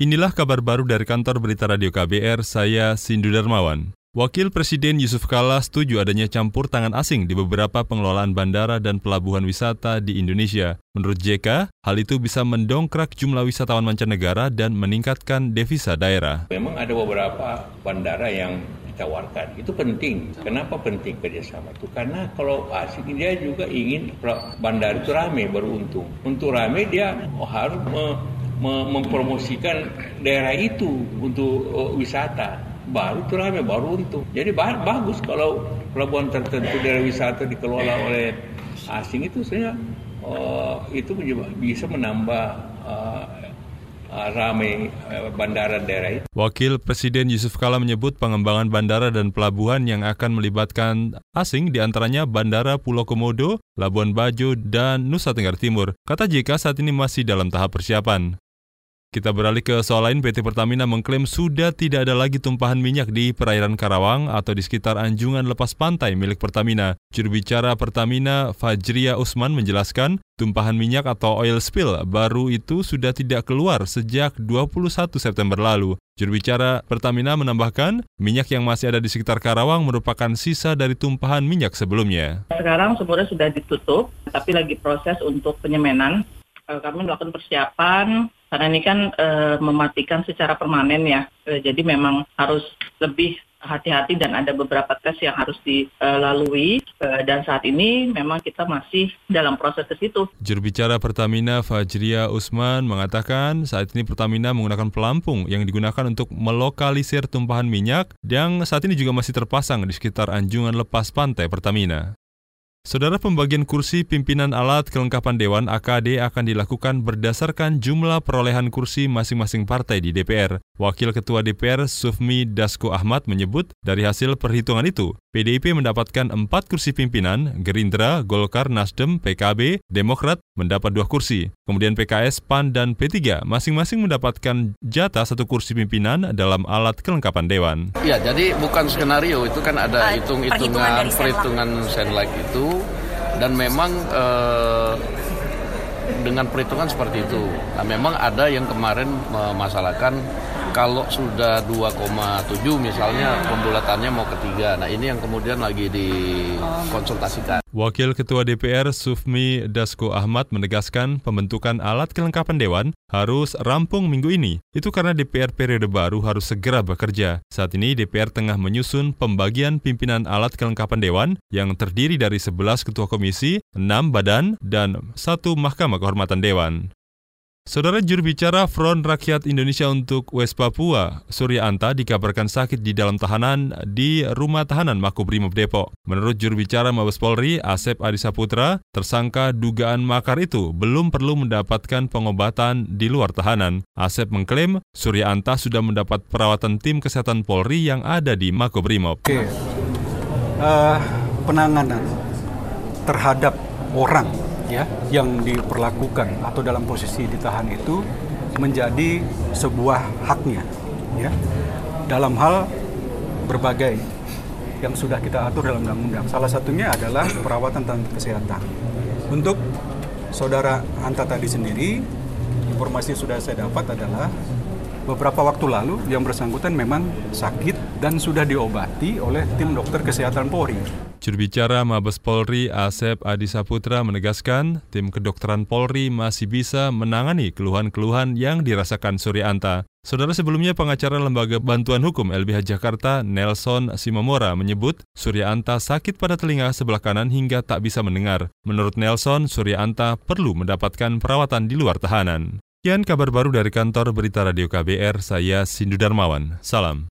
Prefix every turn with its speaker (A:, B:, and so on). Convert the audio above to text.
A: Inilah kabar baru dari kantor berita radio KBR, saya Sindu Darmawan. Wakil Presiden Yusuf Kala setuju adanya campur tangan asing di beberapa pengelolaan bandara dan pelabuhan wisata di Indonesia. Menurut JK, hal itu bisa mendongkrak jumlah wisatawan mancanegara dan meningkatkan devisa daerah.
B: Memang ada beberapa bandara yang ditawarkan. Itu penting. Kenapa penting kerjasama itu? Karena kalau asing dia juga ingin bandara itu ramai baru untung. Untuk ramai dia harus mempromosikan daerah itu untuk uh, wisata baru itu ramai baru untung jadi bagus kalau pelabuhan tertentu daerah wisata dikelola oleh asing itu sebenarnya uh, itu bisa menambah uh, ramai uh, bandara daerah itu.
A: Wakil Presiden Yusuf Kala menyebut pengembangan bandara dan pelabuhan yang akan melibatkan asing di antaranya Bandara Pulau Komodo, Labuan Bajo, dan Nusa Tenggara Timur. Kata JK saat ini masih dalam tahap persiapan. Kita beralih ke soal lain, PT Pertamina mengklaim sudah tidak ada lagi tumpahan minyak di perairan Karawang atau di sekitar anjungan lepas pantai milik Pertamina. Juru bicara Pertamina, Fajria Usman menjelaskan, tumpahan minyak atau oil spill baru itu sudah tidak keluar sejak 21 September lalu. Juru bicara Pertamina menambahkan, minyak yang masih ada di sekitar Karawang merupakan sisa dari tumpahan minyak sebelumnya.
C: Sekarang sebenarnya sudah ditutup, tapi lagi proses untuk penyemanan Eh, kami melakukan persiapan karena ini kan e, mematikan secara permanen ya. E, jadi memang harus lebih hati-hati dan ada beberapa tes yang harus dilalui e, dan saat ini memang kita masih dalam proses ke situ.
A: Juru bicara Pertamina Fajria Usman mengatakan saat ini Pertamina menggunakan pelampung yang digunakan untuk melokalisir tumpahan minyak yang saat ini juga masih terpasang di sekitar anjungan lepas pantai Pertamina. Saudara pembagian kursi pimpinan alat kelengkapan Dewan AKD akan dilakukan berdasarkan jumlah perolehan kursi masing-masing partai di DPR. Wakil Ketua DPR Sufmi Dasko Ahmad menyebut dari hasil perhitungan itu, PDIP mendapatkan 4 kursi pimpinan, Gerindra, Golkar, Nasdem, PKB, Demokrat mendapat dua kursi. Kemudian PKS, PAN, dan P3 masing-masing mendapatkan jatah satu kursi pimpinan dalam alat kelengkapan Dewan.
D: Ya, jadi bukan skenario, itu kan ada hitung-hitungan perhitungan senlek itu dan memang eh, dengan perhitungan seperti itu. Nah, memang ada yang kemarin memasalahkan kalau sudah 2,7 misalnya pembulatannya mau ketiga. Nah ini yang kemudian lagi dikonsultasikan.
A: Wakil Ketua DPR Sufmi Dasko Ahmad menegaskan pembentukan alat kelengkapan Dewan harus rampung minggu ini. Itu karena DPR periode baru harus segera bekerja. Saat ini DPR tengah menyusun pembagian pimpinan alat kelengkapan Dewan yang terdiri dari 11 ketua komisi, 6 badan, dan satu mahkamah kehormatan Dewan. Saudara juru bicara Front Rakyat Indonesia untuk West Papua, Surya Anta, dikabarkan sakit di dalam tahanan di rumah tahanan Makobrimob Depok. Menurut juru bicara Mabes Polri, Asep Adisaputra, tersangka dugaan makar itu belum perlu mendapatkan pengobatan di luar tahanan. Asep mengklaim Surya Anta sudah mendapat perawatan tim kesehatan Polri yang ada di Makobrimob. Oke,
E: uh, penanganan terhadap orang ya yang diperlakukan atau dalam posisi ditahan itu menjadi sebuah haknya ya dalam hal berbagai yang sudah kita atur dalam undang-undang. Salah satunya adalah perawatan dan kesehatan. Untuk saudara Anta tadi sendiri, informasi yang sudah saya dapat adalah beberapa waktu lalu yang bersangkutan memang sakit dan sudah diobati oleh tim dokter kesehatan Polri.
A: Juru bicara Mabes Polri Asep Adi Saputra menegaskan tim kedokteran Polri masih bisa menangani keluhan-keluhan yang dirasakan Surya Saudara sebelumnya pengacara Lembaga Bantuan Hukum LBH Jakarta Nelson Simomora menyebut Surya Anta sakit pada telinga sebelah kanan hingga tak bisa mendengar. Menurut Nelson, Surya Anta perlu mendapatkan perawatan di luar tahanan. Sekian kabar baru dari kantor Berita Radio KBR, saya Sindu Darmawan. Salam.